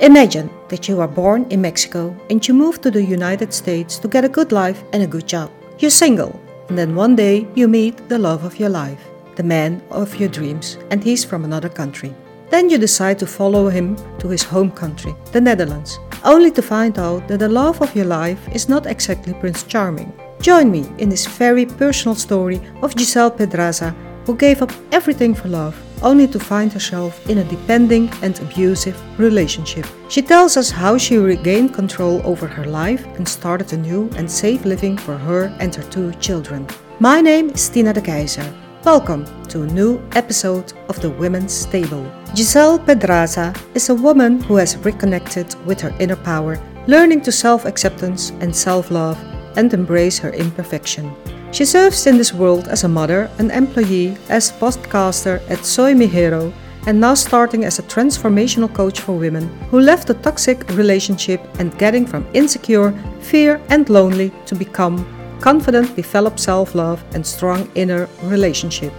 Imagine that you are born in Mexico and you move to the United States to get a good life and a good job. You're single, and then one day you meet the love of your life, the man of your dreams, and he's from another country. Then you decide to follow him to his home country, the Netherlands, only to find out that the love of your life is not exactly Prince Charming. Join me in this very personal story of Gisselle Pedraza, who gave up everything for love only to find herself in a depending and abusive relationship. She tells us how she regained control over her life and started a new and safe living for her and her two children. My name is Tina de Keyzer. Welcome to a new episode of the Women's Table. Gisselle Pedraza is a woman who has reconnected with her inner power, learning to self acceptance and self love, and embrace her imperfection. She serves in this world as a mother, an employee, as podcaster at Soy Mi Hero, and now starting as a transformational coach for women who left a toxic relationship and getting from insecure, fear, and lonely to become confident, develop self love, and strong inner relationship.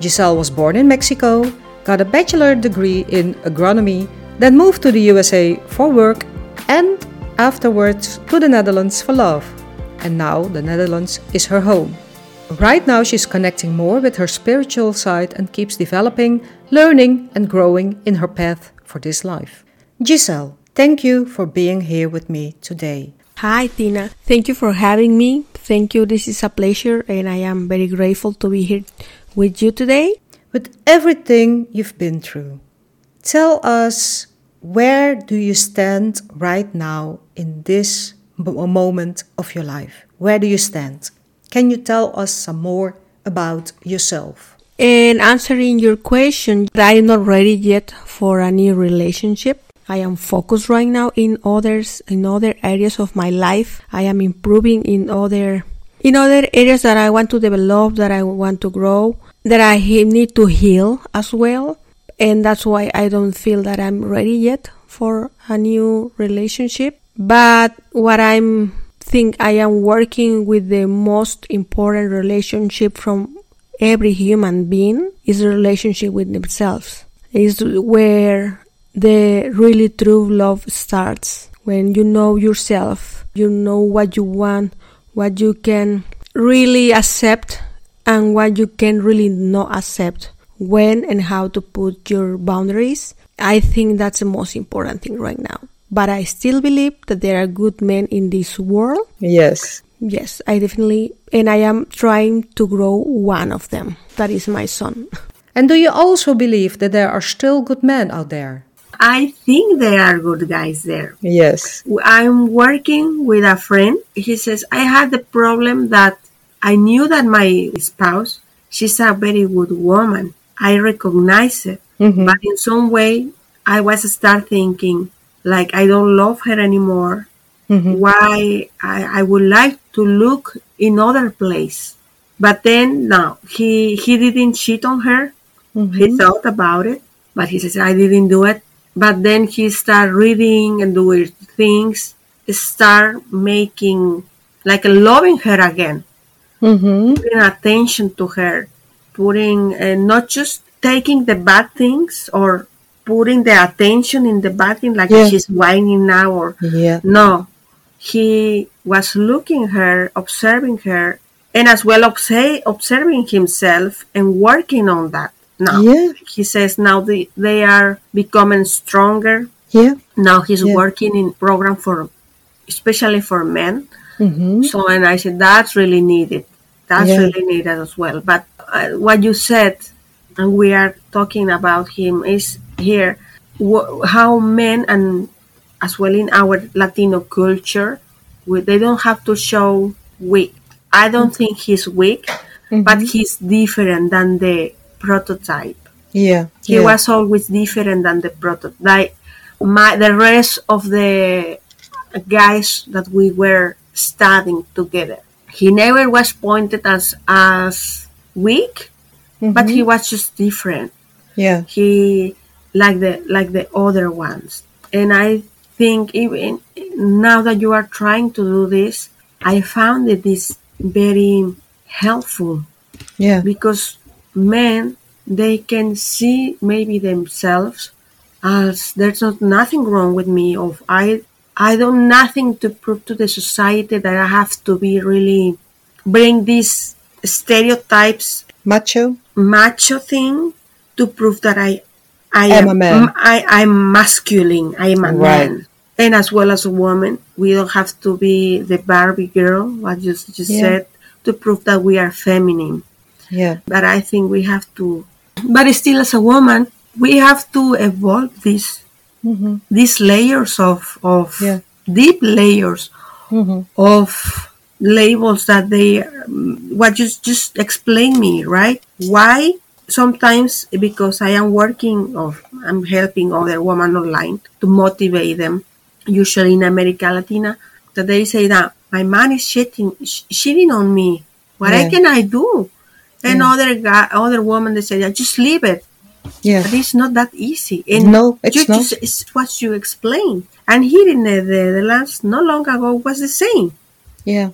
Gisselle was born in Mexico, got a bachelor degree in agronomy, then moved to the USA for work, and afterwards to the Netherlands for love. And now the Netherlands is her home. Right now, she's connecting more with her spiritual side and keeps developing, learning, and growing in her path for this life. Gisselle, thank you for being here with me today. Hi, Tina. Thank you for having me. Thank you. This is a pleasure, and I am very grateful to be here with you today. With everything you've been through, tell us where do you stand right now in this moment of your life? Where do you stand? Can you tell us some more about yourself? In answering your question, I am not ready yet for a new relationship. I am focused right now in others in other areas of my life. I am improving in other in other areas that I want to develop, that I want to grow, that I need to heal as well. And that's why I don't feel that I'm ready yet for a new relationship. But what I'm think I am working with the most important relationship from every human being is the relationship with themselves. Is where the really true love starts. When you know yourself, you know what you want, what you can really accept and what you can really not accept when and how to put your boundaries. I think that's the most important thing right now but I still believe that there are good men in this world. Yes. Yes, I definitely, and I am trying to grow one of them. That is my son. And do you also believe that there are still good men out there? I think there are good guys there. Yes. I'm working with a friend. He says, I had the problem that I knew that my spouse, she's a very good woman. I recognize it. Mm-hmm. But in some way, I was start thinking, like I don't love her anymore. Mm-hmm. Why I, I would like to look in other place. But then no, he he didn't cheat on her. Mm-hmm. He thought about it, but he says I didn't do it. But then he start reading and doing things, start making like loving her again, mm-hmm. putting attention to her, putting uh, not just taking the bad things or putting the attention in the bathing like yeah. she's whining now or yeah. no he was looking her observing her and as well obse- observing himself and working on that now yeah. he says now they, they are becoming stronger yeah now he's yeah. working in program for especially for men mm-hmm. so and i said that's really needed that's really needed as well but uh, what you said and we are talking about him is here how men and as well in our Latino culture, we, they don't have to show weak. I don't mm-hmm. think he's weak, mm-hmm. but he's different than the prototype. Yeah, he yeah. was always different than the prototype. My the rest of the guys that we were studying together, he never was pointed as as weak, mm-hmm. but he was just different. Yeah, he like the like the other ones. And I think even now that you are trying to do this, I found it is very helpful. Yeah. Because men they can see maybe themselves as there's not nothing wrong with me of I I don't nothing to prove to the society that I have to be really bring these stereotypes Macho? macho thing to prove that I I am am a man. I, I'm masculine. I am a Right. man. And as well as a woman, we don't have to be the Barbie girl, what you just Yeah. said, to prove that we are feminine. Yeah. But I think we have to, but still as a woman, we have to evolve these hmm these layers of of Yeah. deep layers hmm of labels that they um, what you just explain me right why sometimes because i am working or i'm helping other women online to motivate them usually in america latina that they say that my man is cheating sh- cheating on me what Yeah. can i do and Yeah. other guy other woman they say yeah, just leave it Yeah. but it's not that easy. And No, it's you not. Just, it's what you explain. And here in the, the, the last, not long ago, was the same. Yeah.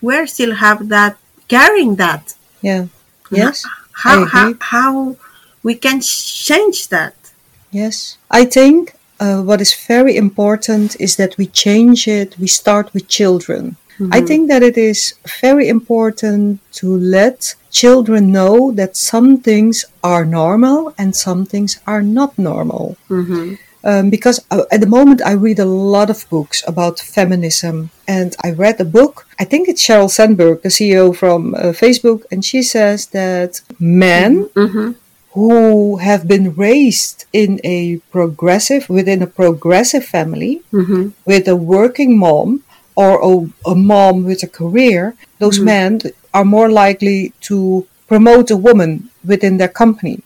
We still have that, carrying that. Yeah. Yes. How, how, how we can change that. Yes. I think uh, what is very important is that we change it. We start with children. I think that it is very important to let children know that some things are normal and some things are not normal. hmm um, because uh, at the moment I read a lot of books about feminism, and I read a book. I think it's Sheryl Sandberg, the CEO from uh, Facebook, and she says that men hmm who have been raised in a progressive within a progressive family hmm with a working mom or a, a mom with a career, those men are more likely to promote a woman within their company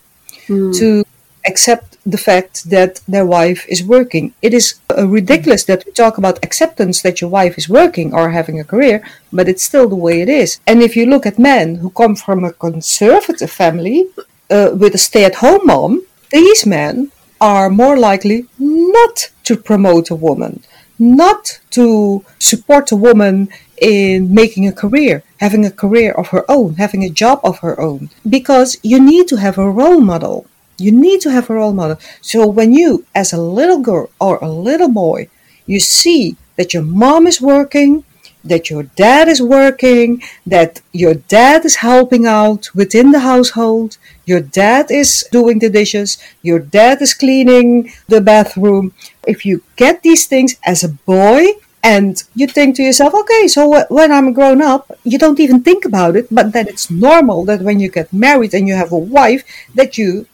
to accept the fact that their wife is working. It is uh, ridiculous that we talk about acceptance that your wife is working or having a career, but it's still the way it is. And if you look at men who come from a conservative family uh, with a stay at home mom, these men are more likely not to promote a woman, not to support a woman in making a career, having a career of her own, having a job of her own. Because you need to have a role model. You need to have a role model. So when you, as a little girl or a little boy, you see that your mom is working, that your dad is working, that your dad is helping out within the household, your dad is doing the dishes, your dad is cleaning the bathroom. If you get these things as a boy, and you think to yourself, okay, so wh- when I'm grown up, you don't even think about it, but then it's normal that when you get married and you have a wife, that you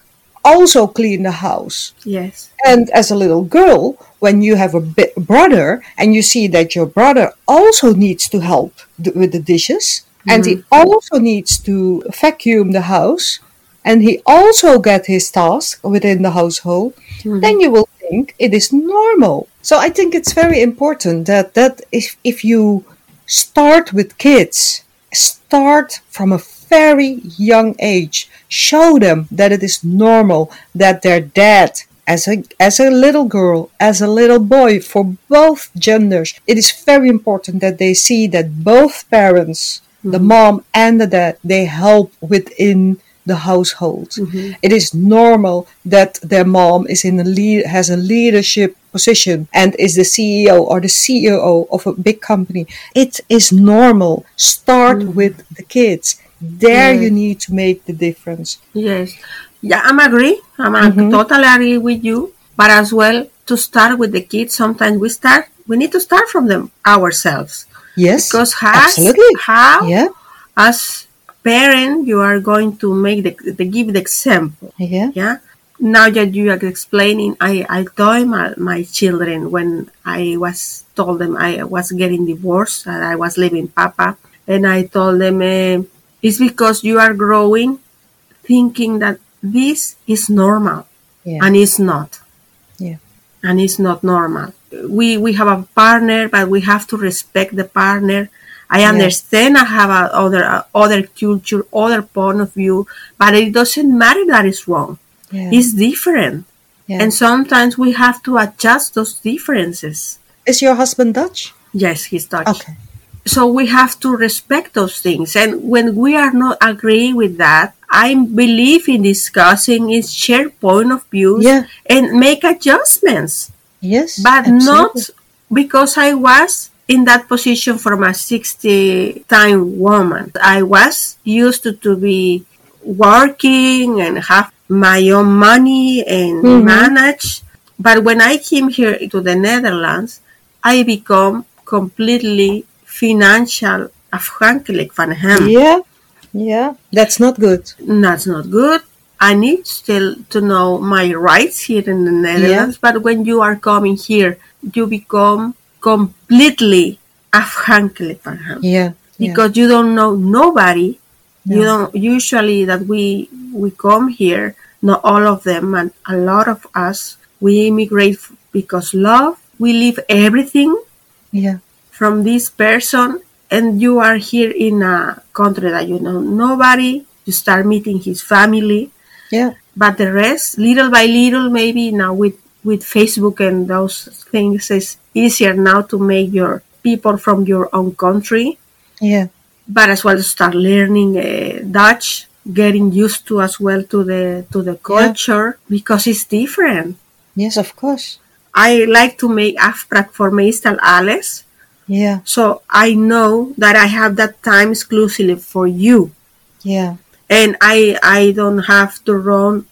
also clean the house. Yes. And as a little girl, when you have a bi- brother and you see that your brother also needs to help th- with the dishes, and he mm-hmm. also needs to vacuum the house, and he also get his task within the household, mm-hmm. then you will think it is normal. So I think it's very important that that if if you start with kids, start from a very young age, show them that it is normal that their dad as a as a little girl, as a little boy, for both genders, it is very important that they see that both parents, the mm-hmm. mom and the dad, they help within the household. Mm-hmm. It is normal that their mom is in a lead, has a leadership position and is the CEO or the CEO of a big company. It is normal. Start mm-hmm. with the kids. There you need to make the difference. Yes. Yeah, I'm agree. I'm I totally agree with you. But as well, to start with the kids, sometimes we start, we need to start from them ourselves. Yes, Because how, absolutely. how Yeah, as parent, you are going to make the, the give the example. yeah, Yeah. Now that you are explaining, I, I told my, my children when I was told them I was getting divorced and I was leaving Papa, and I told them eh, it's because you are growing, thinking that this is normal, yeah, and it's not. Yeah. And it's not normal. We we have a partner, but we have to respect the partner. I understand I have a other a other culture, other point of view, but it doesn't matter that it's wrong. yeah. It's different. yeah. And sometimes we have to adjust those differences. is your husband Dutch? Yes, he's Dutch. Okay. So we have to respect those things. And when we are not agreeing with that, I believe in discussing is share point of views Yeah. and make adjustments, Yes. but absolutely. not because I was in that position from a 60 time woman. I was used to, to be working and have my own money and Mhm. manage. But when I came here to the Netherlands, I become completely financial afhankelijk van hem. Yeah. Yeah. That's not good. That's not good. I need still to know my rights here in the Netherlands. But when you are coming here, you become completely afhankelijk van hem. Yeah. yeah. Because you don't know nobody. You don't usually that we we come here, not all of them, and a lot of us we immigrate because love. We leave everything Yeah. From this person and you are here in a country that you know nobody you start meeting his family Yeah. but the rest little by little maybe now with with facebook and those things is easier now to make your people from your own country Yeah. but as well start learning uh, dutch getting used to as well to the to the culture because it's different Yes, of course. i like to make afspraak voor meestal alles Yeah. So I know that I have that time exclusively for you. Yeah. And I I don't have to run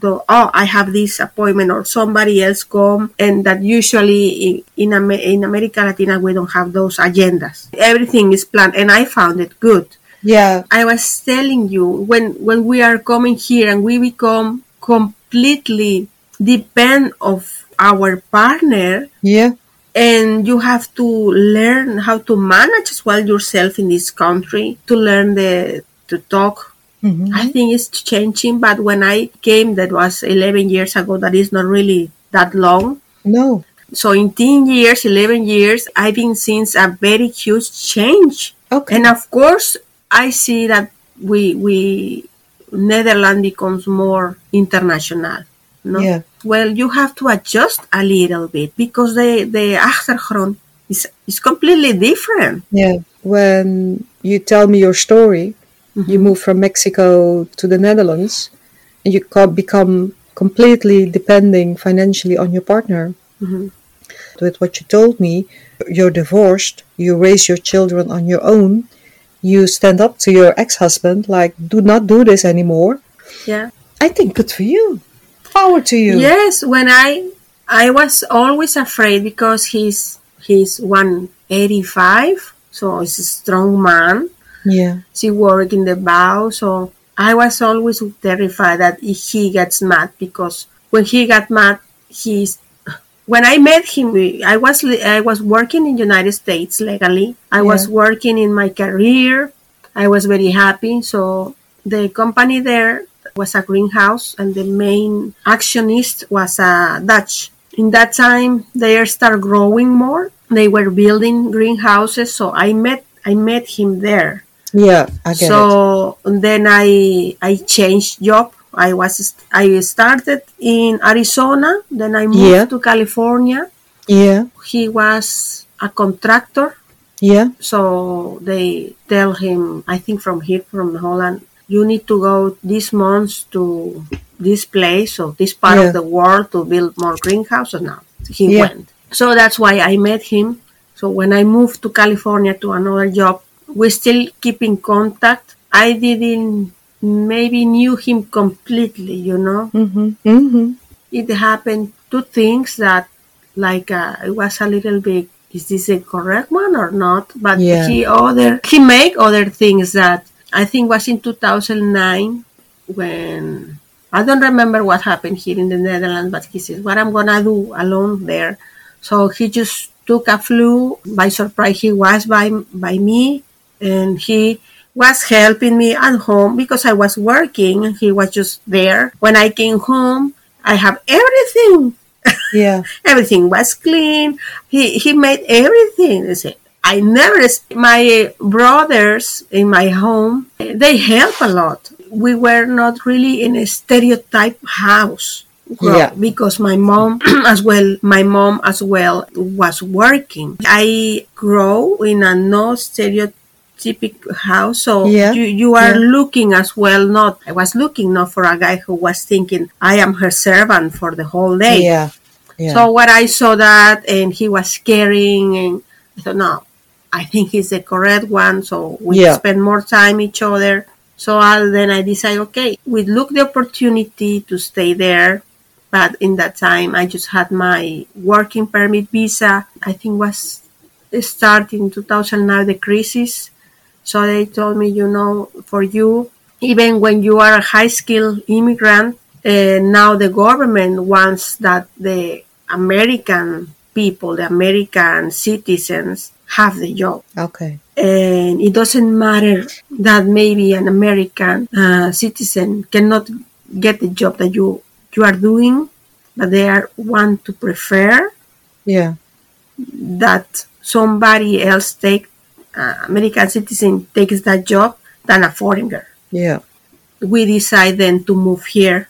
the oh I have this appointment or somebody else come and that usually in in, in America Latina we don't have those agendas. Everything is planned and I found it good. Yeah. I was telling you when when we are coming here and we become completely depend of our partner Yeah. And you have to learn how to manage as well yourself in this country to learn the to talk Mhm. i think it's changing but when i came that was 11 years ago that is not really that long No. so in 10 years 11 years i've been seeing a very huge change Okay. and of course i see that we we netherlands becomes more international no? Yeah. well you have to adjust a little bit because the the achtergrond is is completely different Yeah. When you tell me your story, you move from Mexico to the Netherlands, and you become completely depending financially on your partner. Mhm. With what you told me, you're divorced, you raise your children on your own, you stand up to your ex husband, like, do not do this anymore. yeah I think good for you. Power to you. yes when i i was always afraid because he's he's 185 so he's a strong man. Yeah. she work in the bow? So i was always terrified that he gets mad because when he got mad he's when i met him i was i was working in united states legally. I was working in my career. I was very happy. So the company there was a greenhouse and the main actionist was a dutch in that time they start growing more they were building greenhouses so i met i met him there Yeah, I get it. so then I I changed job. I was I started in Arizona, then I moved Yeah. to California. Yeah. He was a contractor, Yeah. so they tell him I think from here from Holland, you need to go this month to this place or this part Yeah. of the world to build more greenhouses. Now he Yeah. went. So that's why I met him. So when I moved to California to another job, we still keep in contact. I didn't maybe knew him completely, you know. Mm-hmm. Mm-hmm. It happened two things that like uh, it was a little bit is this a correct one or not? But Yeah. he other he make other things that I think was in 2009 when I don't remember what happened here in the Netherlands, but he says what I'm gonna do alone there. So he just took a flu by surprise. He was by by me, and he was helping me at home because I was working. He was just there. When I came home, I have everything. Yeah. everything was clean. He he made everything. He said, I never. My brothers in my home, they help a lot. We were not really in a stereotype house. Yeah. because my mom as well my mom as well was working i grow in a no typical house. So Yeah, you, you are yeah. looking as well. Not I was looking not for a guy who was thinking I am her servant for the whole day. Yeah. Yeah. So when I saw that and he was caring, and I thought, no, I think he's the correct one. So we Yeah. spend more time each other. So I, then I decide, okay, we look the opportunity to stay there. But in that time, I just had my working permit visa. I think was starting 2009 the crisis. So they told me, you know, for you, even when you are a high skilled immigrant, uh, now the government wants that the American people, the American citizens, have the job. okay. And it doesn't matter that maybe an American uh, citizen cannot get the job that you you are doing, but they are want to prefer Yeah. that somebody else take uh, American citizen takes that job than a foreigner. Yeah. We decide then to move here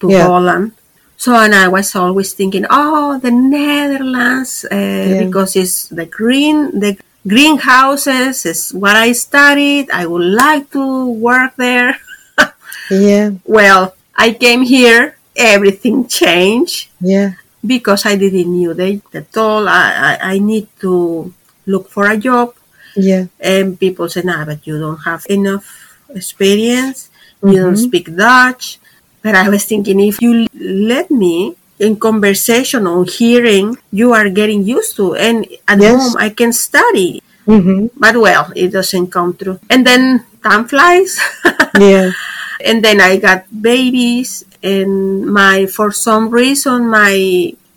to Yeah. Holland. So and I was always thinking, oh, the Netherlands, uh, because it's the green, the greenhouses is what I studied. I would like to work there. Yeah. well, I came here, everything changed Yeah. because I didn't knew they at all. I, I, I need to look for a job Yeah. and people say nah but you don't have enough experience you don't speak Dutch but I was thinking if you let me in conversation or hearing you are getting used to and at Yes. home I can study Mm-hmm. but well it doesn't come true and then time flies Yeah. and then I got babies and my for some reason my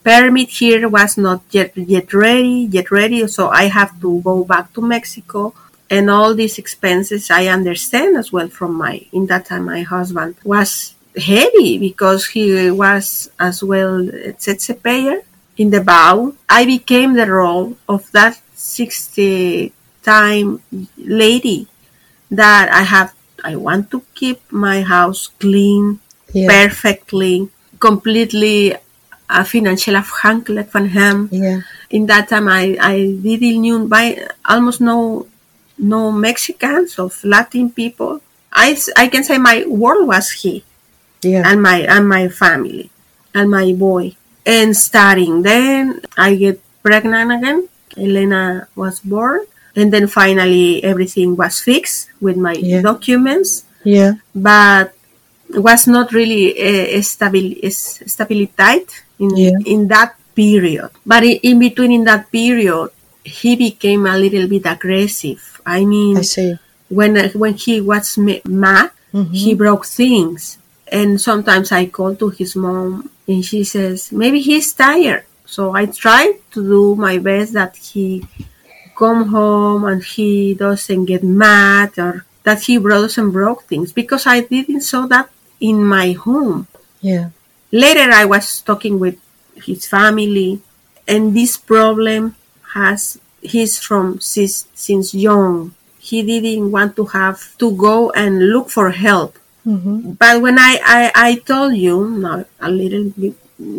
permit here was not yet yet ready yet ready so I have to go back to Mexico and all these expenses I understand as well from my in that time my husband was heavy because he was as well a payer in the bow I became the role of that 60 time lady that I have I want to keep my house clean, Yeah. perfectly, completely uh, financieel afhankelijk van hem. Yeah. In that time I, I didn't knew by almost no no Mexicans of Latin people. I, I can say my world was he Yeah. and my and my family and my boy and starting then I get pregnant again. Elena was born and then finally everything was fixed with my Yeah. documents Yeah. but was not really uh, stabil- stability in Yeah. in that period. But in, between in that period, he became a little bit aggressive. I mean, I see. when when he was ma- mad, he broke things. And sometimes I call to his mom, and she says maybe he's tired. So I try to do my best that he come home and he doesn't get mad or that he doesn't broke things because I didn't saw that in my home. Yeah. Later, I was talking with his family, and this problem has he's from since, since young. He didn't want to have to go and look for help. Mm-hmm. But when I, I, I told you, now a little bit,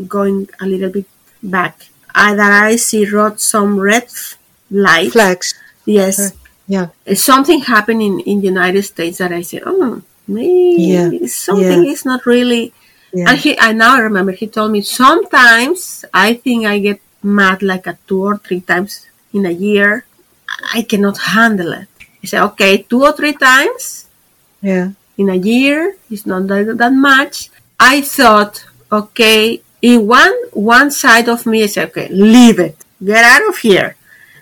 going a little bit back, I, that I see wrote some red f- light. Flags. Yes. Yeah. Something happened in, in the United States that I said, oh, maybe Yeah. something Yeah. is not really Yeah. and he, I now remember he told me sometimes I think I get mad like a two or three times in a year. I cannot handle it. He said, okay, two or three times Yeah. In a year it's not that, that much. I thought, okay, in one one side of me, I said, okay, leave it, get out of here.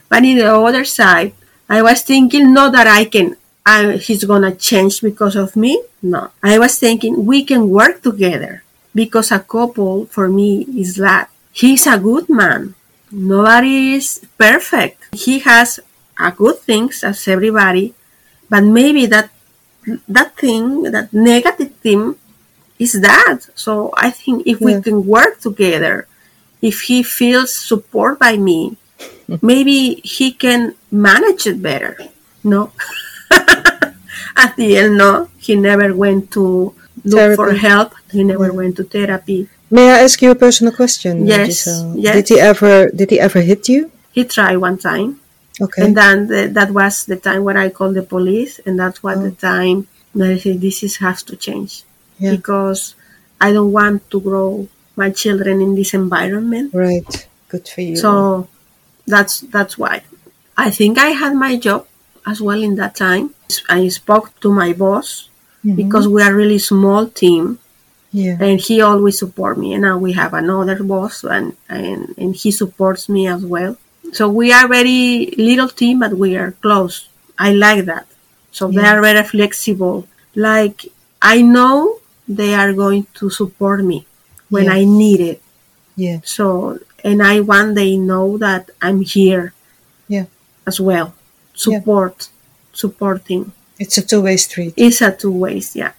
But in the other side, I was thinking, not that I can, I, he's gonna change because of me. No, I was thinking we can work together because a couple for me is that he's a good man. Nobody is perfect. He has a good things as everybody, but maybe that that thing, that negative thing, is that. So I think if we can work together, if he feels support by me, maybe he can manage it better. No. At the end, no, he never went to look for help. He never Yeah. went to therapy. May I ask you a personal question? Yes, Gisselle? yes. Did he ever did he ever hit you? He tried one time. Okay. And then the, that was the time when I called the police, and that's what Oh. the time that I said this is has to change Yeah. because I don't want to grow my children in this environment. Right. Good for you. So that's that's why. I think I had my job as well in that time. I spoke to my boss Mhm. because we are really small team yeah. and he always support me and now we have another boss and, and and he supports me as well so we are very little team but we are close i like that so they are very flexible like i know they are going to support me when Yeah. i need it Yeah. so and i want they know that i'm here Yeah. as well support supporting It's a two-way street. it's a two ways, yeah.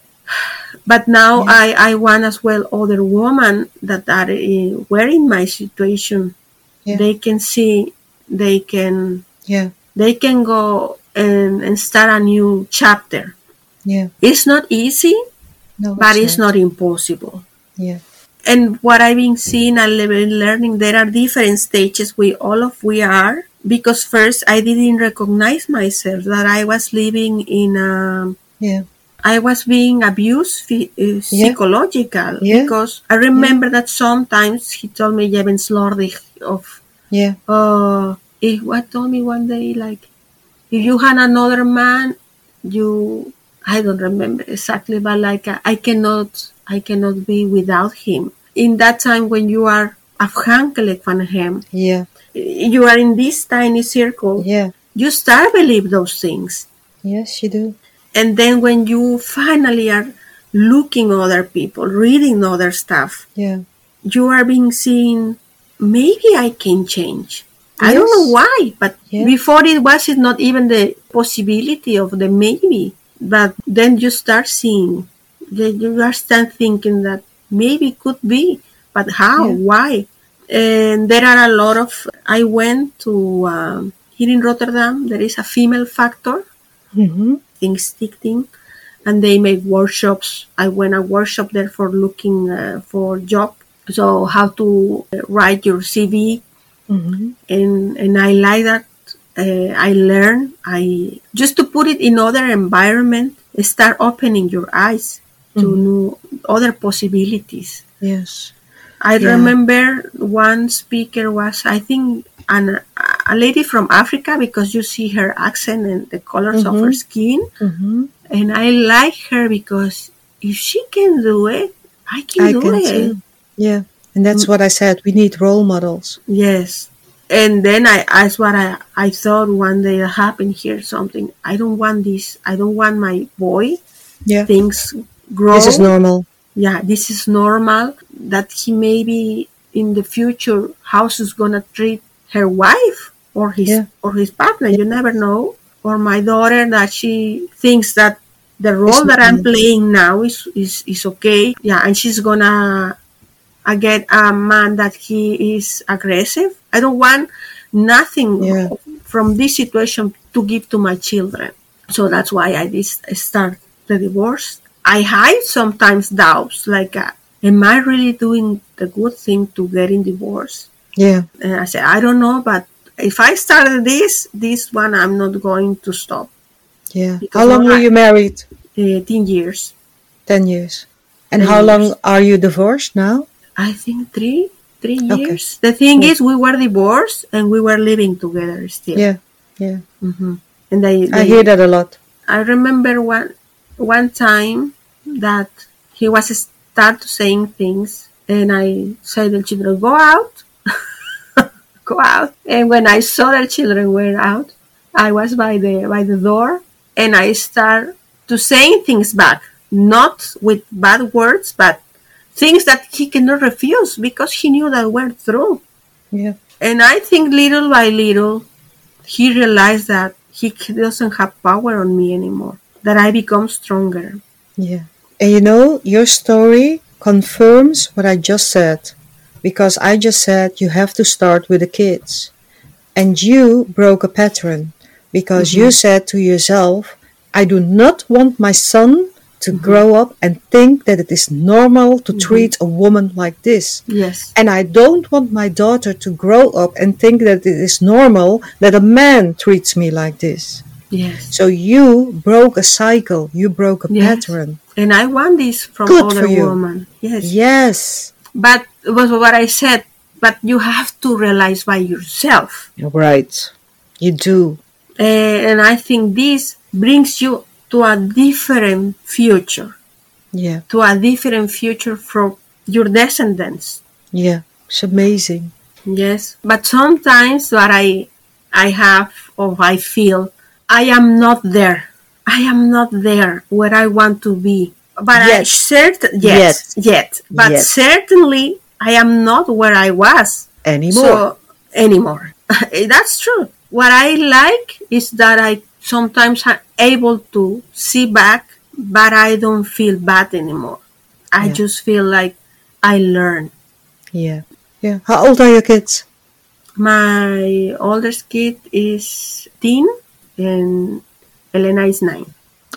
But now Yeah. I, I want as well other women that are in, were in my situation. Yeah. They can see, they can, Yeah. they can go and, and start a new chapter. Yeah. It's not easy, No, but it's not impossible. Yeah. And what I've been seeing and been learning, there are different stages we all of we are. Because first I didn't recognize myself that I was living in a Yeah. I was being abused uh, psychological Yeah. because I remember that sometimes he told me Jeven slordig of Yeah. uh he what told me one day like if you had another man you I don't remember exactly but like uh, I cannot I cannot be without him in that time when you are afhankelijk van hem Yeah. you are in this tiny circle Yeah. you start believe those things Yes, you do. and then when you finally are looking other people reading other stuff Yeah. you are being seen maybe i can change. I don't know why but Yeah. before it was it not even the possibility of the maybe. But then you start seeing that you start thinking that maybe could be but how Yeah. why? And there are a lot of i went to um, here in rotterdam there is a female factor. Mm-hmm. think stick thing. And they make workshops. I went a workshop there for looking uh, for job so how to uh, write your cv Mm-hmm. and and i like that uh, i learn i just to put it in other environment start opening your eyes to new other possibilities Yes. I Yeah. remember one speaker was, I think, an, a lady from Africa because you see her accent and the colors of her skin. Mm-hmm. And I like her because if she can do it, I can I do can it. too. Yeah. And that's mm. what I said. We need role models. Yes. And then I that's what I, I thought one day happened here something. I don't want this. I don't want my boy Yeah. things grow. This is normal. yeah, this is normal. That he maybe in the future how he's gonna treat her wife or his Yeah. or his partner. You never know. Or my daughter that she thinks that the role that I'm playing now is, is is okay. Yeah, and she's gonna uh, get a man that he is aggressive. I don't want nothing Yeah. from this situation to give to my children. So that's why I dis- start the divorce. I hide sometimes doubts like, uh, am I really doing the good thing to getting divorced? Yeah. And I say, I don't know, but if I started this, this one, I'm not going to stop. Yeah. Because How long I- were you married? Uh, 10 years. 10 years. And 10 how long are you divorced now? I think three, three Okay. years. The thing is, we were divorced and we were living together still. Yeah. Yeah. hmm And they, I they- hear that a lot. I remember one one time that he was start saying things, and I said to the children, "Go out, go out." And when I saw the children were out, I was by the by the door, and I start to saying things back, not with bad words, but things that he cannot refuse because he knew that were true. Yeah. And I think little by little, he realized that he doesn't have power on me anymore. That I become stronger. Yeah. And you know, your story confirms what I just said. Because I just said you have to start with the kids. And you broke a pattern. Because you mm-hmm. said to yourself, I do not want my son to grow up and think that it is normal to treat a woman like this. Yes. And I don't want my daughter to grow up and think that it is normal that a man treats me like this. Yes. So you broke a cycle, you broke a Yes. pattern. And I want this from Good other women. Yes. Yes. But it was what I said. But you have to realize by yourself. Right. You do. Eh, and I think this brings you to a different future, Yeah. to a different future from your descendants. Yeah. It's amazing. Yes, but sometimes what I I have or I feel I am not there. I am not there where I want to be. But I Yet. cert- yes, yet. But Yet. certainly I am not where I was Anymore. so anymore. That's true. What I like is that I sometimes I'm able to see back, but I don't feel bad anymore. I Yeah. just feel like I learned. yeah. Yeah. How old are your kids? My oldest kid is 10 and Elena is 9.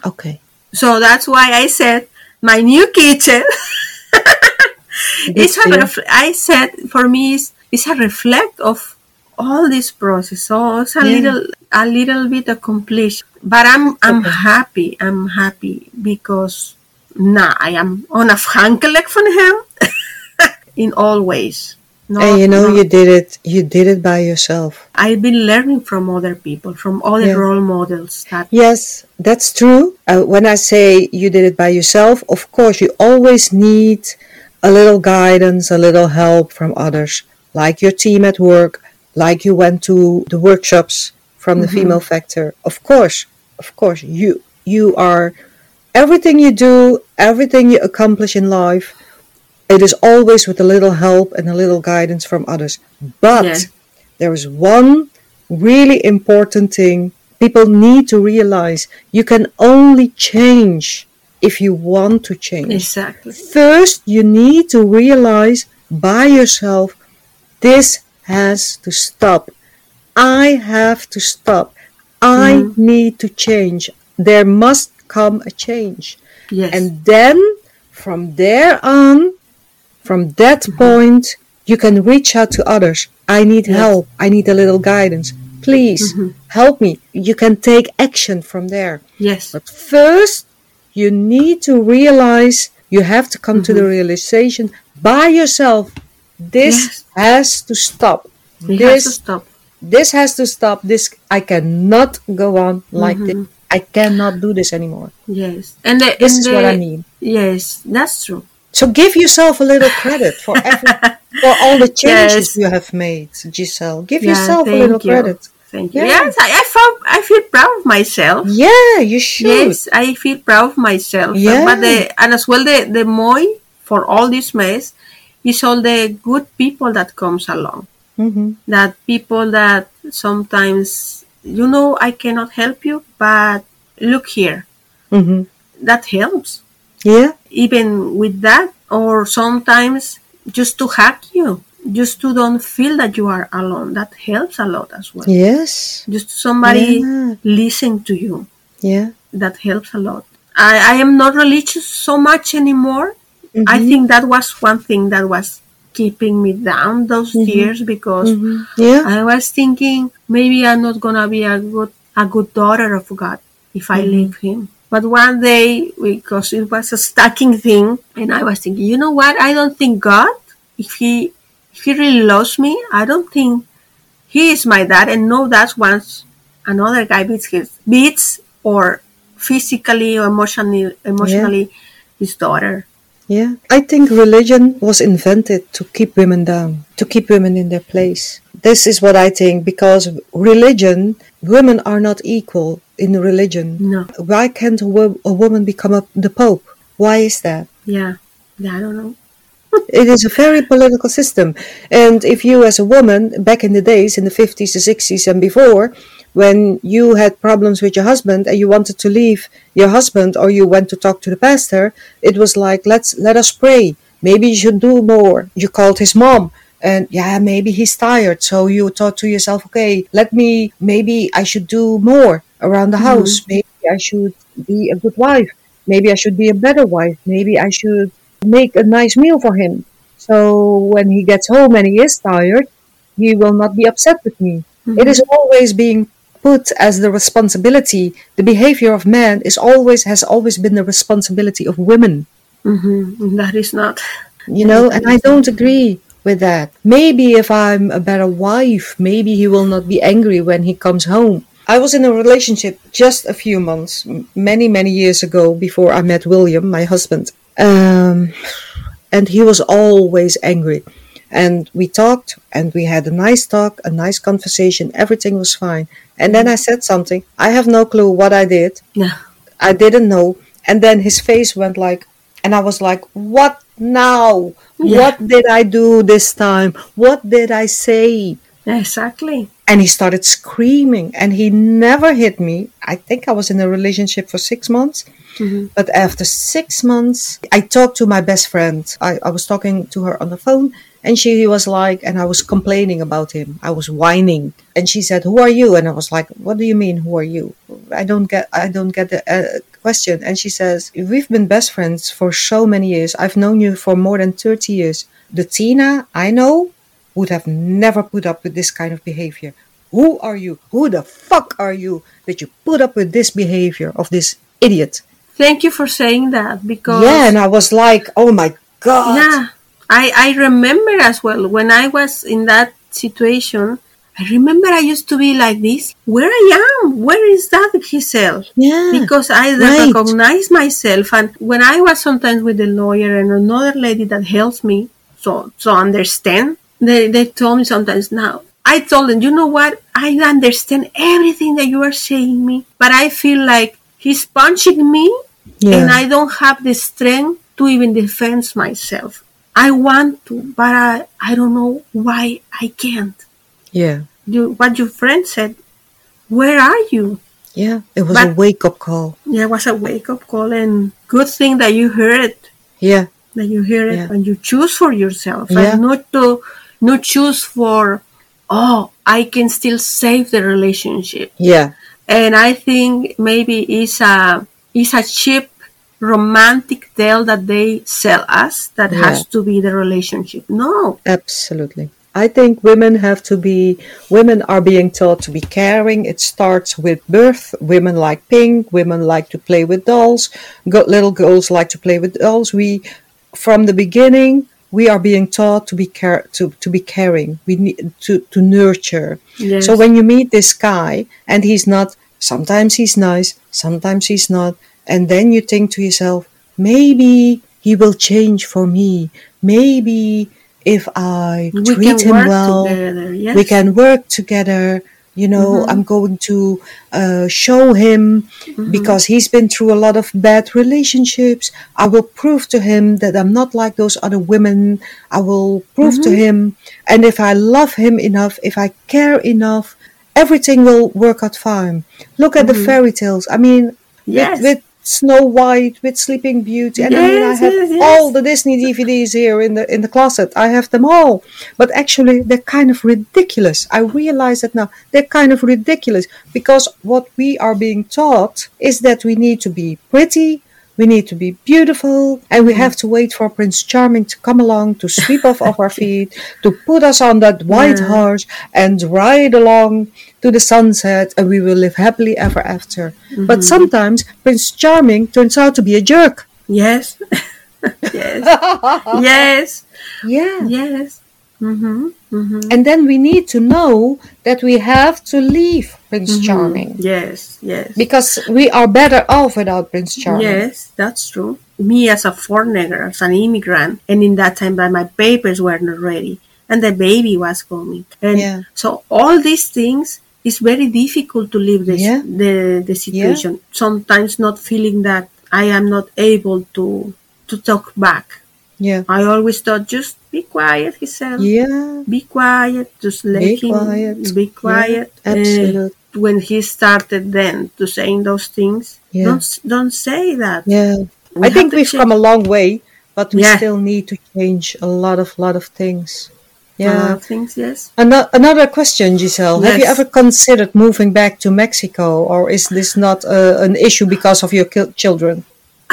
Okay. So that's why I said my new kitchen it's a ref- I said for me it's, it's a reflect of all this process. So it's a Yeah. little a little bit accomplished. But I'm I'm Okay. happy. I'm happy because now I am onafhankelijk van him in all ways. No, and you know no- you did it you did it by yourself. I've been learning from other people, from other Yeah. role models that Yes, that's true. Uh, when I say you did it by yourself, of course, you always need a little guidance, a little help from others, like your team at work, like you went to the workshops from the mm-hmm. female factor. Of course, of course, you you are everything you do, everything you accomplish in life. It is always with a little help and a little guidance from others. But Yeah. there is one really important thing people need to realize you can only change if you want to change. exactly. First, you need to realize by yourself this has to stop. I have to stop. I need to change. There must come a change. Yes. And then from there on, from that Mm-hmm. point, you can reach out to others. I need Yes. help. I need a little guidance. Please Mm-hmm. help me. You can take action from there. yes. But first, you need to realize you have to come to the Mm-hmm. realization by yourself. This Yes. has to stop. This to stop. This has to stop. This I cannot go on like this. Mm-hmm. I cannot do this anymore. Yes. And the, This and is what I the- mean. Yes, that's true. So give yourself a little credit for every, for all the changes Yes. you have made, Gisselle. Give Yeah, yourself a little you. credit. Thank you. Yeah. Yes, I, I felt I feel proud of myself. Yeah, you should. Yes, I feel proud of myself. Yeah. But the and as well the the more for all this mess is all the good people that comes along. Hmm That people that sometimes you know I cannot help you, but look here. hmm That helps. Yeah. Even with that, or sometimes just to hug you, just to don't feel that you are alone. That helps a lot as well. Yes. Just somebody Yeah. listen to you. Yeah. that helps a lot. I, I am not religious so much anymore. Mm-hmm. I think that was one thing that was keeping me down those years because Mhm. Yeah. I was thinking maybe I'm not gonna be a good a good daughter of God if I leave Him. But one day, because it was a stacking thing, and I was thinking, you know what? I don't think God, if He if He really loves me, I don't think He is my dad. And no, that's once another guy beats his beats or physically or emotionally emotionally his daughter. Yeah, I think religion was invented to keep women down, to keep women in their place. This is what I think because religion, women are not equal in religion. No. Why can't a, wo- a woman become a, the Pope? Why is that? Yeah, yeah, I don't know. It is a very political system. And if you, as a woman, back in the days, in the 50s, the 60s, and before, when you had problems with your husband and you wanted to leave your husband or you went to talk to the pastor, it was like, let's let us pray. Maybe you should do more. You called his mom and yeah, maybe he's tired. So you thought to yourself, okay, let me, maybe I should do more around the mm-hmm. house. Maybe I should be a good wife. maybe I should be a better wife. Maybe I should make a nice meal for him. So when he gets home and he is tired, he will not be upset with me. It mm-hmm. is always being put as the responsibility. The behavior of man is always has always been the responsibility of women. hmm That is not. You know, and I don't agree with that. Maybe if I'm a better wife, maybe he will not be angry when he comes home. I was in a relationship just a few months, many, many years ago before I met William, my husband. Um, and he was always angry. And we talked and we had a nice talk, a nice conversation. Everything was fine. And then I said something. I have no clue what I did. Yeah. I didn't know. And then his face went like, and I was like, what now? Yeah. What did I do this time? What did I say? Exactly. And he started screaming and he never hit me. I think I was in a relationship for six months. But after six months, I talked to my best friend. I, I was talking to her on the phone and she was like, and I was complaining about him. I was whining. And she said, who are you? And I was like, what do you mean, who are you? I don't get, I don't get the uh, question. And she says, we've been best friends for so many years. I've known you for more than 30 years. The Tina I know would have never put up with this kind of behavior. Who are you? Who the fuck are you that you put up with this behavior of this idiot? Thank you for saying that because Yeah, and I was like, oh my god. yeah, I I remember as well when I was in that situation. I remember I used to be like this. Where I am? Where is that Gisselle? Yeah. Because I right. recognize myself, and when I was sometimes with the lawyer and another lady that helps me, so so understand. They they told me sometimes now. I told them, you know what? I understand everything that you are saying me, but I feel like he's punching me, Yeah. and I don't have the strength to even defend myself. I want to, but I I don't know why I can't. yeah. You, what your friend said. Where are you? Yeah. It was a wake up call. Yeah, it was a wake up call, and good thing that you heard it. Yeah. that you hear it Yeah. and you choose for yourself Yeah. and not to not choose for oh i can still save the relationship Yeah. and i think maybe it's a it's a cheap romantic tale that they sell us that Yeah. has to be the relationship no Absolutely. I think women have to be, women are being taught to be caring. It starts with birth. Women like pink. Women like to play with dolls. Go, little girls like to play with dolls. We, from the beginning, we are being taught to be care, to, to be caring. We need to, to nurture. Yes. So when you meet this guy and he's not, sometimes he's nice, sometimes he's not. And then you think to yourself, maybe he will change for me. Maybe if I we treat him well, yes we can work together. You know, mm-hmm. I'm going to uh, show him mm-hmm. because he's been through a lot of bad relationships. I will prove to him that I'm not like those other women. I will prove to mm-hmm. him. And if I love him enough, if I care enough, everything will work out fine. Look at the fairy tales. I mean, Yes. with, with Snow White, with Sleeping Beauty, and I mean, I have yes, yes. all the Disney DVDs here in the in the closet. I have them all, but actually, they're kind of ridiculous. I realize that now they're kind of ridiculous because what we are being taught is that we need to be pretty. We need to be beautiful, and we have to wait for Prince Charming to come along to sweep off off our feet, to put us on that white Yeah. horse and ride along to the sunset, and we will live happily ever after. But mm-hmm. sometimes Prince Charming turns out to be a jerk. yes yes yes Yeah. yes mm-hmm. Mm-hmm. And then we need to know that we have to leave Prince Charming yes yes because we are better off without Prince Charming. Yes, that's true. Me as a foreigner, as an immigrant, and in that time that my papers were not ready, and the baby was coming, and Yeah. so all these things is very difficult to live this, Yeah. the the situation. Sometimes not feeling that I am not able to to talk back. Yeah. I always thought just be quiet, he said. Yeah. Be quiet, just let Be him quiet. be quiet. Yeah, Uh, when he started then to saying those things, Yeah. don't don't say that. Yeah. We I think we've change- come a long way, but we Yeah. still need to change a lot of lot of things. Yeah. Uh, things, yes. Ano- Another question, Gisselle. Have you ever considered moving back to Mexico, or is this not uh, an issue because of your children?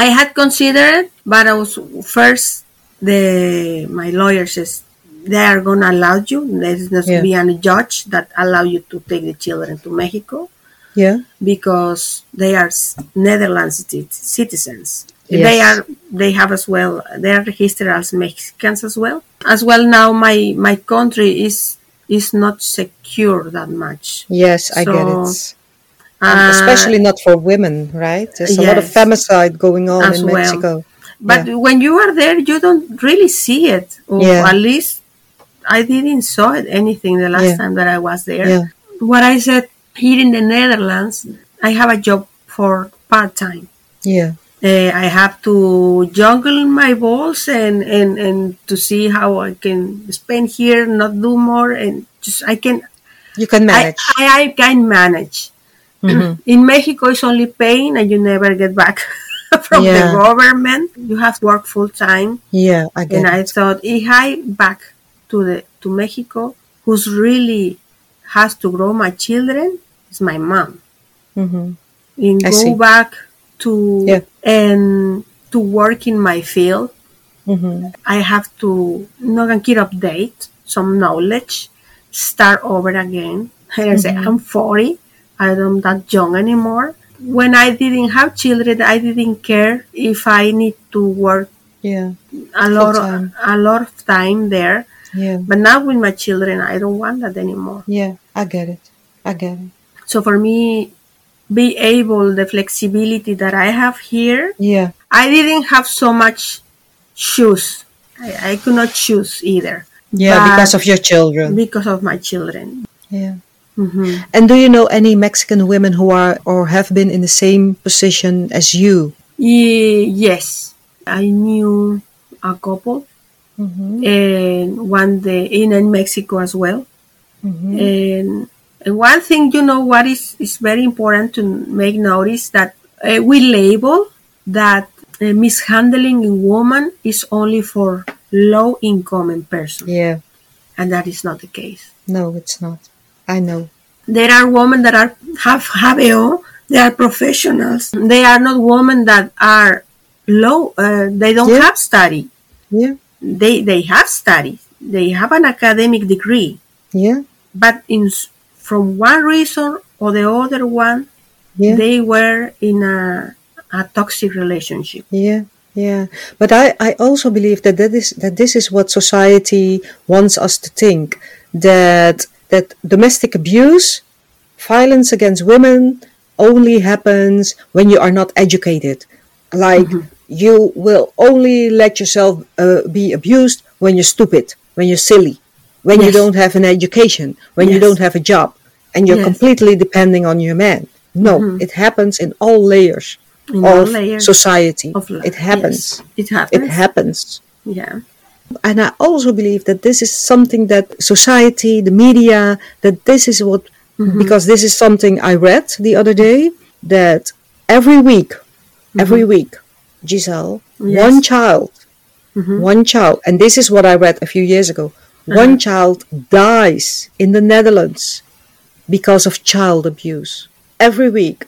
I had considered, but I was first the my lawyer says they are gonna allow you. There's not Yeah. be any judge that allow you to take the children to Mexico Yeah. because they are Netherlands citizens. Yes. They are they have as well they are registered as Mexicans as well. As well now my my country is is not secure that much. Yes, I get it. And Uh, especially not for women, right? There's a lot of femicide going on in well. But Yeah. when you are there, you don't really see it. Or Yeah. at least I didn't saw it anything the last Yeah. time that I was there. What I said here in the Netherlands, I have a job for part time. Yeah. Uh, I have to juggle my balls and, and, and to see how I can spend here, not do more, and just I can You can I, manage. I, I can manage. Mhm. In Mexico, it's only pain and you never get back from the government. You have to work full time. Yeah, I get And I it. thought, if I back to the to Mexico, who's really has to grow my children is my mom. hmm And I go see. back to Yeah. and to work in my field. hmm I have to not gonna keep update some knowledge, start over again. And I say I'm 40, I don't that young anymore. When I didn't have children, I didn't care if I need to work Yeah. a lot of, a lot of time there. Yeah. But now with my children, I don't want that anymore. Yeah. I get it. I get it. So for me, be able the flexibility that I have here, Yeah. I didn't have so much choose. I, I could not choose either. Yeah, because of your children. because of my children. Yeah. Hmm And do you know any Mexican women who are or have been in the same position as you? yes, I knew a couple, Mm-hmm. and one day in, in Mexico as well. Mm-hmm. And, and one thing you know what is is very important to make notice that uh, we label that uh, mishandling a woman is only for low income person, Yeah. and that is not the case. No, it's not. I know. there are women that are have HBO. They are professionals. They are not women that are low. Uh, they don't Yeah. have study. Yeah. They they have study. They have an academic degree, Yeah. but in from one reason or the other one, Yeah. they were in a a toxic relationship. Yeah, yeah. But I, I also believe that that is that this is what society wants us to think that that domestic abuse, violence against women only happens when you are not educated. Like you will only let yourself uh, be abused when you're stupid, when you're silly, when you don't have an education, when you don't have a job, and you're Yes. completely depending on your man. No, it happens in all layers In all of layers society. of life. It happens. Yes, it happens. It happens. Yeah. And I also believe that this is something that society, the media, that this is what, Mm-hmm. because this is something I read the other day, that every week, every week, Gisselle, Mm-hmm. Yes. one child, Mhm. one child, and this is what I read a few years ago, one Uh-huh. child dies in the Netherlands because of child abuse every week.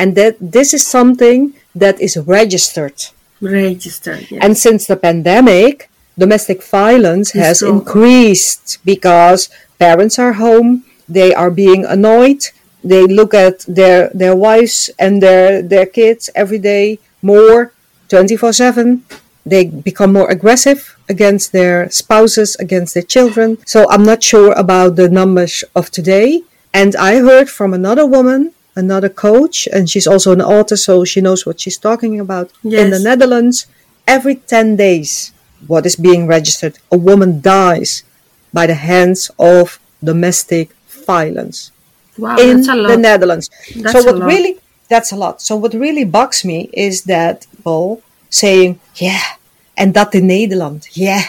And that this is something that is registered. Registered. Yes. And since the pandemic, domestic violence It's has increased because parents are home, they are being annoyed, they look at their their wives and their their kids every day more 24/7. They become more aggressive against their spouses, against their children. So I'm not sure about the numbers of today. And I heard from another woman, another coach, and she's also an author, so she knows what she's talking about. In the Netherlands, every 10 days, what is being registered, a woman dies by the hands of domestic violence wow, in that's a lot. the Netherlands. That's so what really that's a lot. So what really bugs me is that people saying, "Yeah, and that in Nederland, yeah,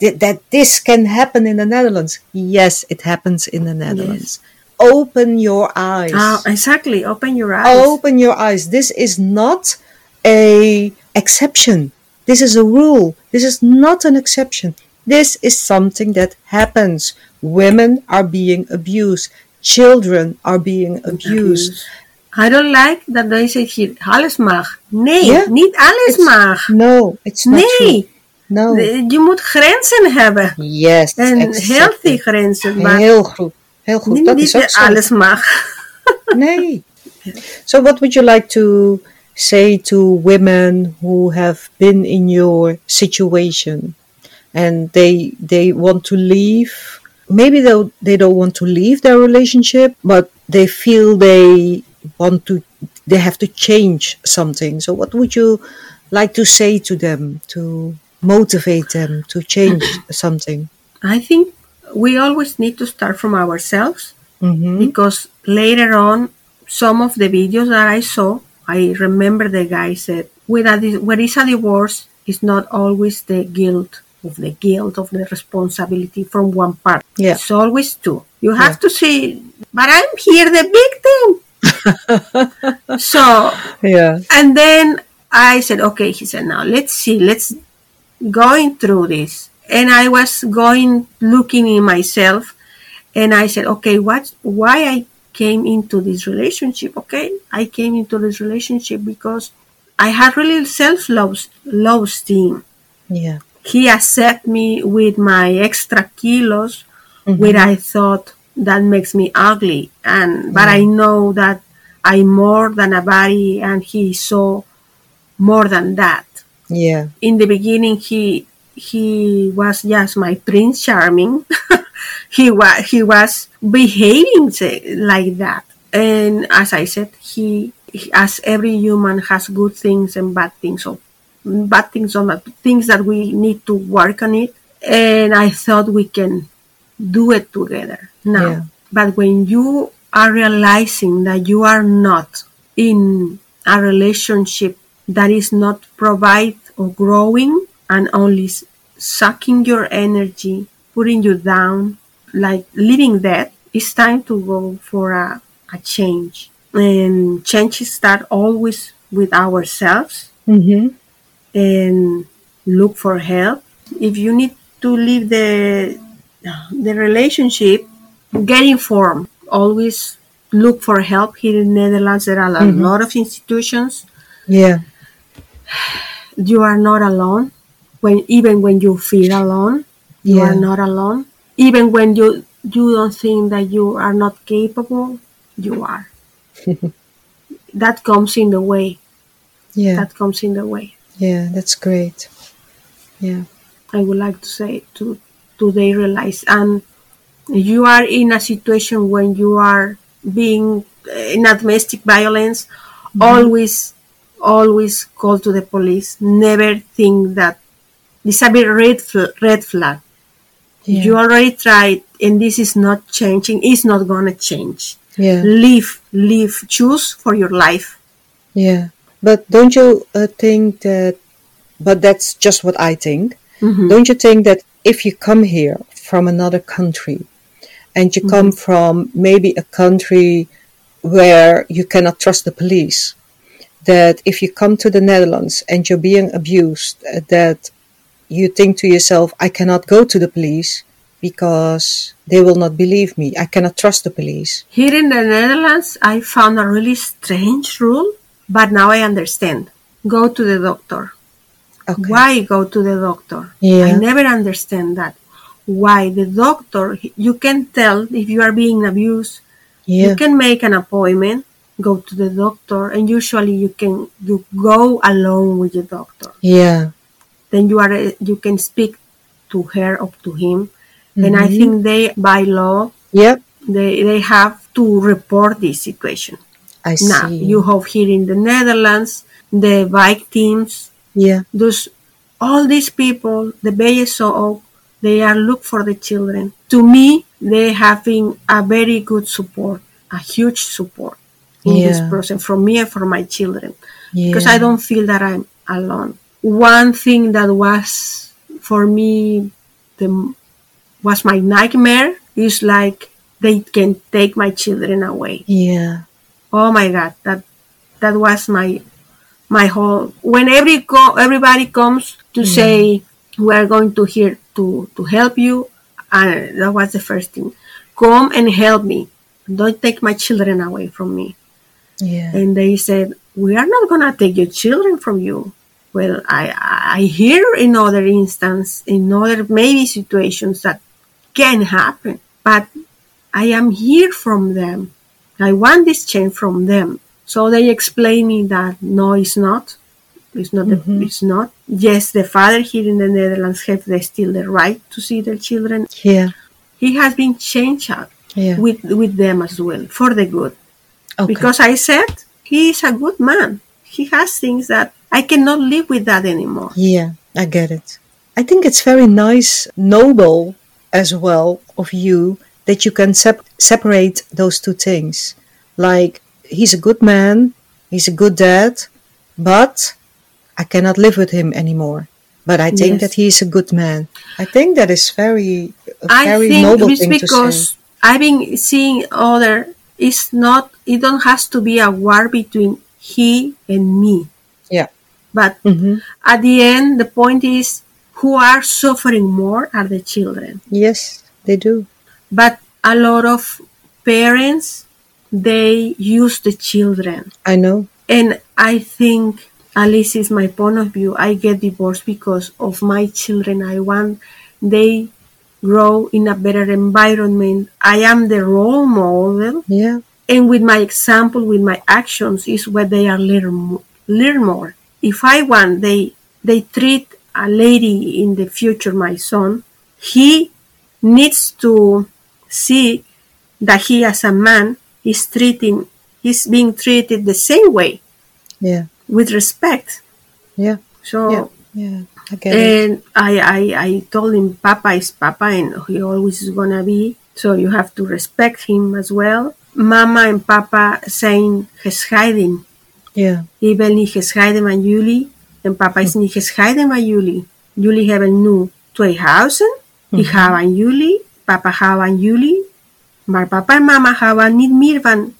that, that this can happen in the Netherlands." Yes, it happens in the Netherlands. Open your eyes. Ah, exactly. Open your eyes. Open your eyes. This is not a exception. This is a rule. This is not an exception. This is something that happens. Women are being abused. Children are being abused. I don't like that they say here, alles mag. Nee, Ja. niet alles It's- mag. No, it's not true. No. je moet grenzen hebben. Yes, En exactly. healthy grenzen. Maar Heel goed. Heel goed. niet, Dat niet is ook alles mag. Nee. So what would you like to say to women who have been in your situation and they they want to leave? Maybe they they don't want to leave their relationship, but they feel they want to they have to change something. So what would you like to say to them to motivate them to change something? I think we always need to start from ourselves hmm because later on, some of the videos that I saw, I remember the guy said, "When a di- a divorce, is not always the guilt of the guilt of the responsibility from one part. Yeah. It's always two. You have to see, but I'm here, the victim. so Yeah. and then I said, okay, he said, now let's see, let's going through this. And I was going looking in myself and I said, okay, what why I came into this relationship, okay? I came into this relationship because I had really self love low esteem. Yeah. He accepted me with my extra kilos, Mm-hmm. where I thought that makes me ugly. And but I know that I'm more than a body and he saw more than that. Yeah. In the beginning he he was just my prince charming. he was he was behaving like that. And as I said, he as every human has good things and bad things. So bad things on that things that we need to work on it. And I thought we can do it together now. Yeah. But when you are realizing that you are not in a relationship that is not provide or growing and only sucking your energy, putting you down, like living dead, it's time to go for a, a change. And changes start always with ourselves Mm-hmm. and look for help. If you need to leave the the relationship, get informed. Always look for help. Here in the Netherlands, there are a lot of institutions. Yeah. You are not alone. When even when you feel alone, you are not alone. Even when you you don't think that you are not capable, you are. that comes in the way. Yeah. That comes in the way. Yeah, that's great. Yeah. I would like to say to to they realize and you are in a situation when you are being uh, in a domestic violence always always call to the police never think that it's a bit red fl- red flag Yeah. you already tried and this is not changing it's not gonna change Yeah. live live choose for your life Yeah. But don't you uh, think that, but that's just what I think. Mhm. Don't you think that if you come here from another country and you come from maybe a country where you cannot trust the police, that if you come to the Netherlands and you're being abused, uh, that you think to yourself, I cannot go to the police because they will not believe me. I cannot trust the police. Here in the Netherlands, I found a really strange rule, but now I understand. Go to the doctor. Okay. Why go to the doctor? Yeah. I never understand that. Why the doctor? You can tell if you are being abused. Yeah. You can make an appointment, go to the doctor, and usually you can you go alone with the doctor. Yeah. Then you are you can speak to her or to him, and I Mhm. think they by law Yep. they they have to report this situation. I see. Now you have here in the Netherlands the wijkteams. Yeah. Those all these people, the BSO, they are look for the children. To me, they having a very good support, a huge support in this Yeah. process from me and for my children Yeah. because I don't feel that I'm alone. One thing that was for me the was my nightmare is like they can take my children away. Yeah. Oh my god, that that was my my whole when every co- everybody comes to say we are going to here to to help you and that was the first thing come and help me don't take my children away from me Yeah. and they said we are not going to take your children from you well i i hear in other instances in other maybe situations that can happen but i am here from them i want this change from them so they explain me that no it's not it's not the, mm-hmm. it's not yes the father here in the netherlands have the, still the right to see their children Yeah. he has been changed out Yeah. with with them as well for the good Okay. because I said he is a good man. He has things that I cannot live with that anymore. Yeah, I get it. I think it's very nice, noble as well of you that you can sep- separate those two things. Like, he's a good man, he's a good dad, but I cannot live with him anymore. But I think Yes. that he's a good man. I think that is very, a I very think noble it's thing to say. because I've been seeing other. It's not. It don't has to be a war between he and me. Yeah. But hmm at the end, the point is who are suffering more are the children. Yes, they do. But a lot of parents they use the children I know. And I think, at least is my point of view, I get divorced because of my children. I want they grow in a better environment. I am the role model, Yeah. and with my example, with my actions, is where they are learn learn more. If I want they they treat a lady in the future, my son, he needs to see that he as a man is treating he's being treated the same way Yeah. with respect. Yeah. So Yeah. Yeah. I and I, I I told him Papa is Papa and he always is gonna be. So you have to respect him as well. Mama and Papa saying gescheiden. Ik wil niet gescheiden van jullie. En papa is niet gescheiden van jullie. Jullie hebben nu twee huizen. Ik hou aan jullie. Papa houdt aan jullie. Maar papa en mama houden niet meer van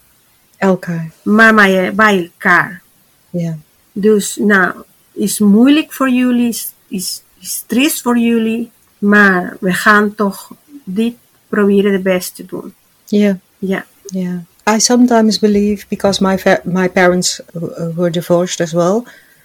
Elkaar. mama bij elkaar. Yeah. Dus nou, is moeilijk voor jullie, is, is, is triest voor jullie, maar we gaan toch dit proberen het beste te doen. Yeah. Ja, Yeah, I sometimes believe because my fa- my parents uh, uh were divorced as well.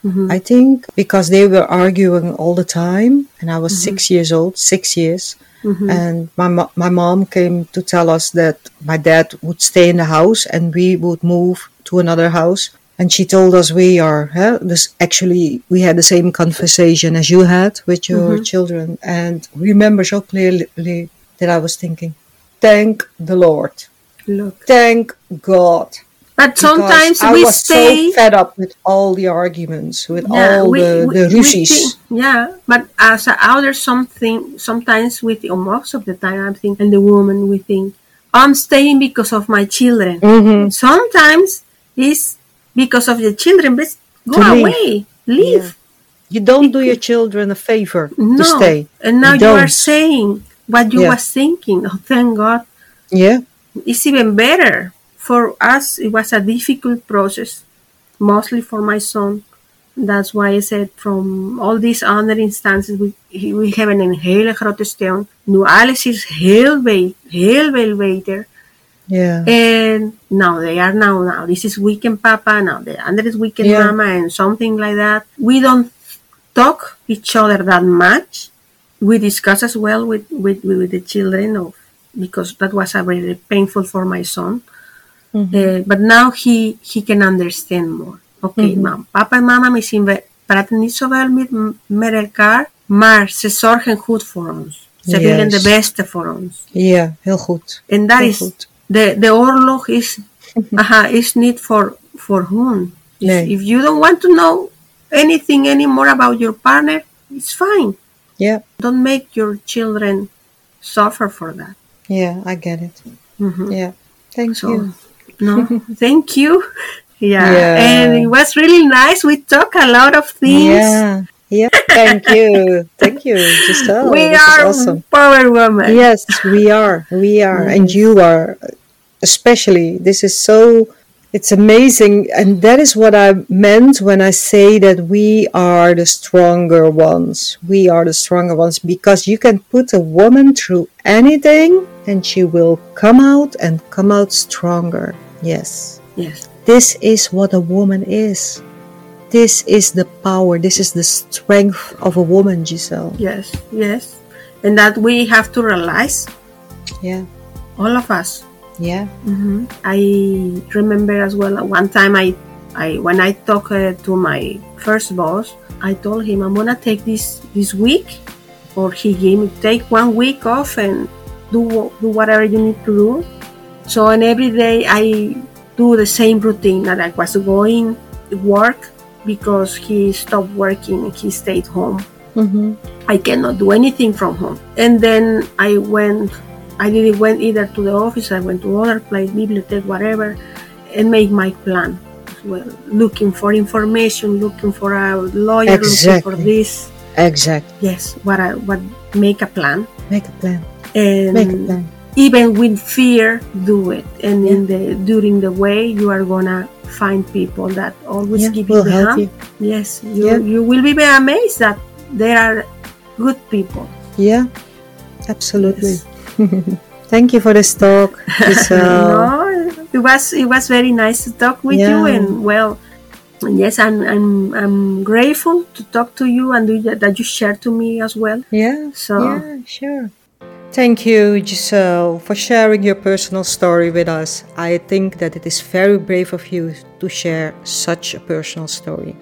Mm-hmm. I think because they were arguing all the time, and I was mm-hmm. six years old, six years, mm-hmm. and my mo- my mom came to tell us that my dad would stay in the house and we would move to another house. And she told us we are huh, this actually we had the same conversation as you had with your children, and remember so clearly that I was thinking, thank the Lord look. thank God. But sometimes I we was stay. so fed up with all the arguments, with Yeah, all we- the, we- the we ruzies. think- yeah, but as an elder, something sometimes with or most of the time, I think, and the woman we think, I'm staying because of my children. Mhm. Sometimes it's because of the children, but go To leave. away, leave. You don't do your children a favor No, to stay. and now You you, are saying what you Yeah. was thinking. Oh, thank God. Yeah, It's even better for us. It was a difficult process, mostly for my son. That's why I said from all these other instances, we, we hebben een hele grote steun. Nu alles is heel, be- heel veel beter. yeah, And now they are now, now this is weekend papa, now the other is weekend Yeah. mama and something like that. We don't talk each other that much. We discuss as well with, with, with the children of, because that was a very painful for my son. Uh, but now he, he can understand more. Oké, mm-hmm. mam, papa en mama misschien we praten niet zoveel met, met elkaar, maar ze zorgen goed voor ons. Ze willen de beste voor ons. yeah, heel goed. En dat Heel is, goed. de, de oorlog is, mm-hmm. aha, is niet voor, voor hun. If, Nee. if you don't want to know anything anymore about your partner, it's fine. Yeah, Don't make your children suffer for that. Yeah, I get it. Mhm. Yeah, thank So, you. no, thank you. Yeah. Yeah. and it was really nice. We talk a lot of things. Yeah, yeah, thank you. Thank you, Gisselle. we this are awesome. power women. Yes, we are. We are. And you are, especially. This is so, it's amazing. And that is what I meant when I say that we are the stronger ones. We are the stronger ones because you can put a woman through anything and she will come out and come out stronger. Yes. Yes. This is what a woman is. This is the power, this is the strength of a woman, Gisselle. Yes, yes. And that we have to realize, Yeah, all of us. Yeah, hmm I remember as well one time I, I when I talked uh, to my first boss, I told him I'm gonna take this this week, or he gave me take one week off and do do whatever you need to do. So and every day I do the same routine that I was going work because he stopped working and he stayed home. mm-hmm. I cannot do anything from home. And then I went, I didn't went either to the office, I went to other place, bibliothèque, whatever, and make my plan well. Looking for information, looking for a lawyer, looking for this. exactly. Yes, what I what make a plan. Make a plan. And Make a plan. even with fear, do it. And in the during the way you are gonna find people that always Yeah, give you the help you. Yes, you, Yeah. you will be amazed that there are good people. Yeah, absolutely. Yes. Thank you for this talk, no, it was it was very nice to talk with you, and well, yes, I'm I'm I'm grateful to talk to you and that, that you shared to me as well. Yeah, So- yeah, sure. Thank you, Gisselle, for sharing your personal story with us. I think that it is very brave of you to share such a personal story.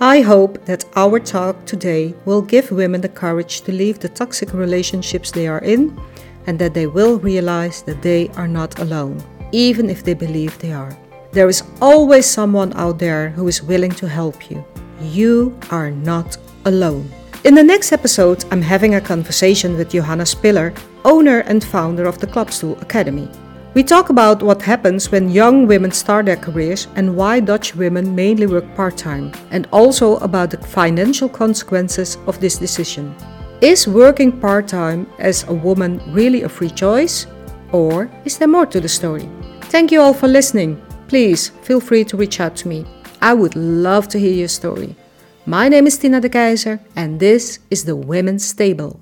I hope that our talk today will give women the courage to leave the toxic relationships they are in and that they will realize that they are not alone, even if they believe they are. There is always someone out there who is willing to help you. You are not alone. In the next episode, I'm having a conversation with Johanna Spiller, owner and founder of the Klapstoel Academy. We talk about what happens when young women start their careers and why Dutch women mainly work part time, and also about the financial consequences of this decision. Is working part time as a woman really a free choice? Or is there more to the story? Thank you all for listening. Please feel free to reach out to me. I would love to hear your story. My name is Tina de Keyzer, and this is the Women's Table.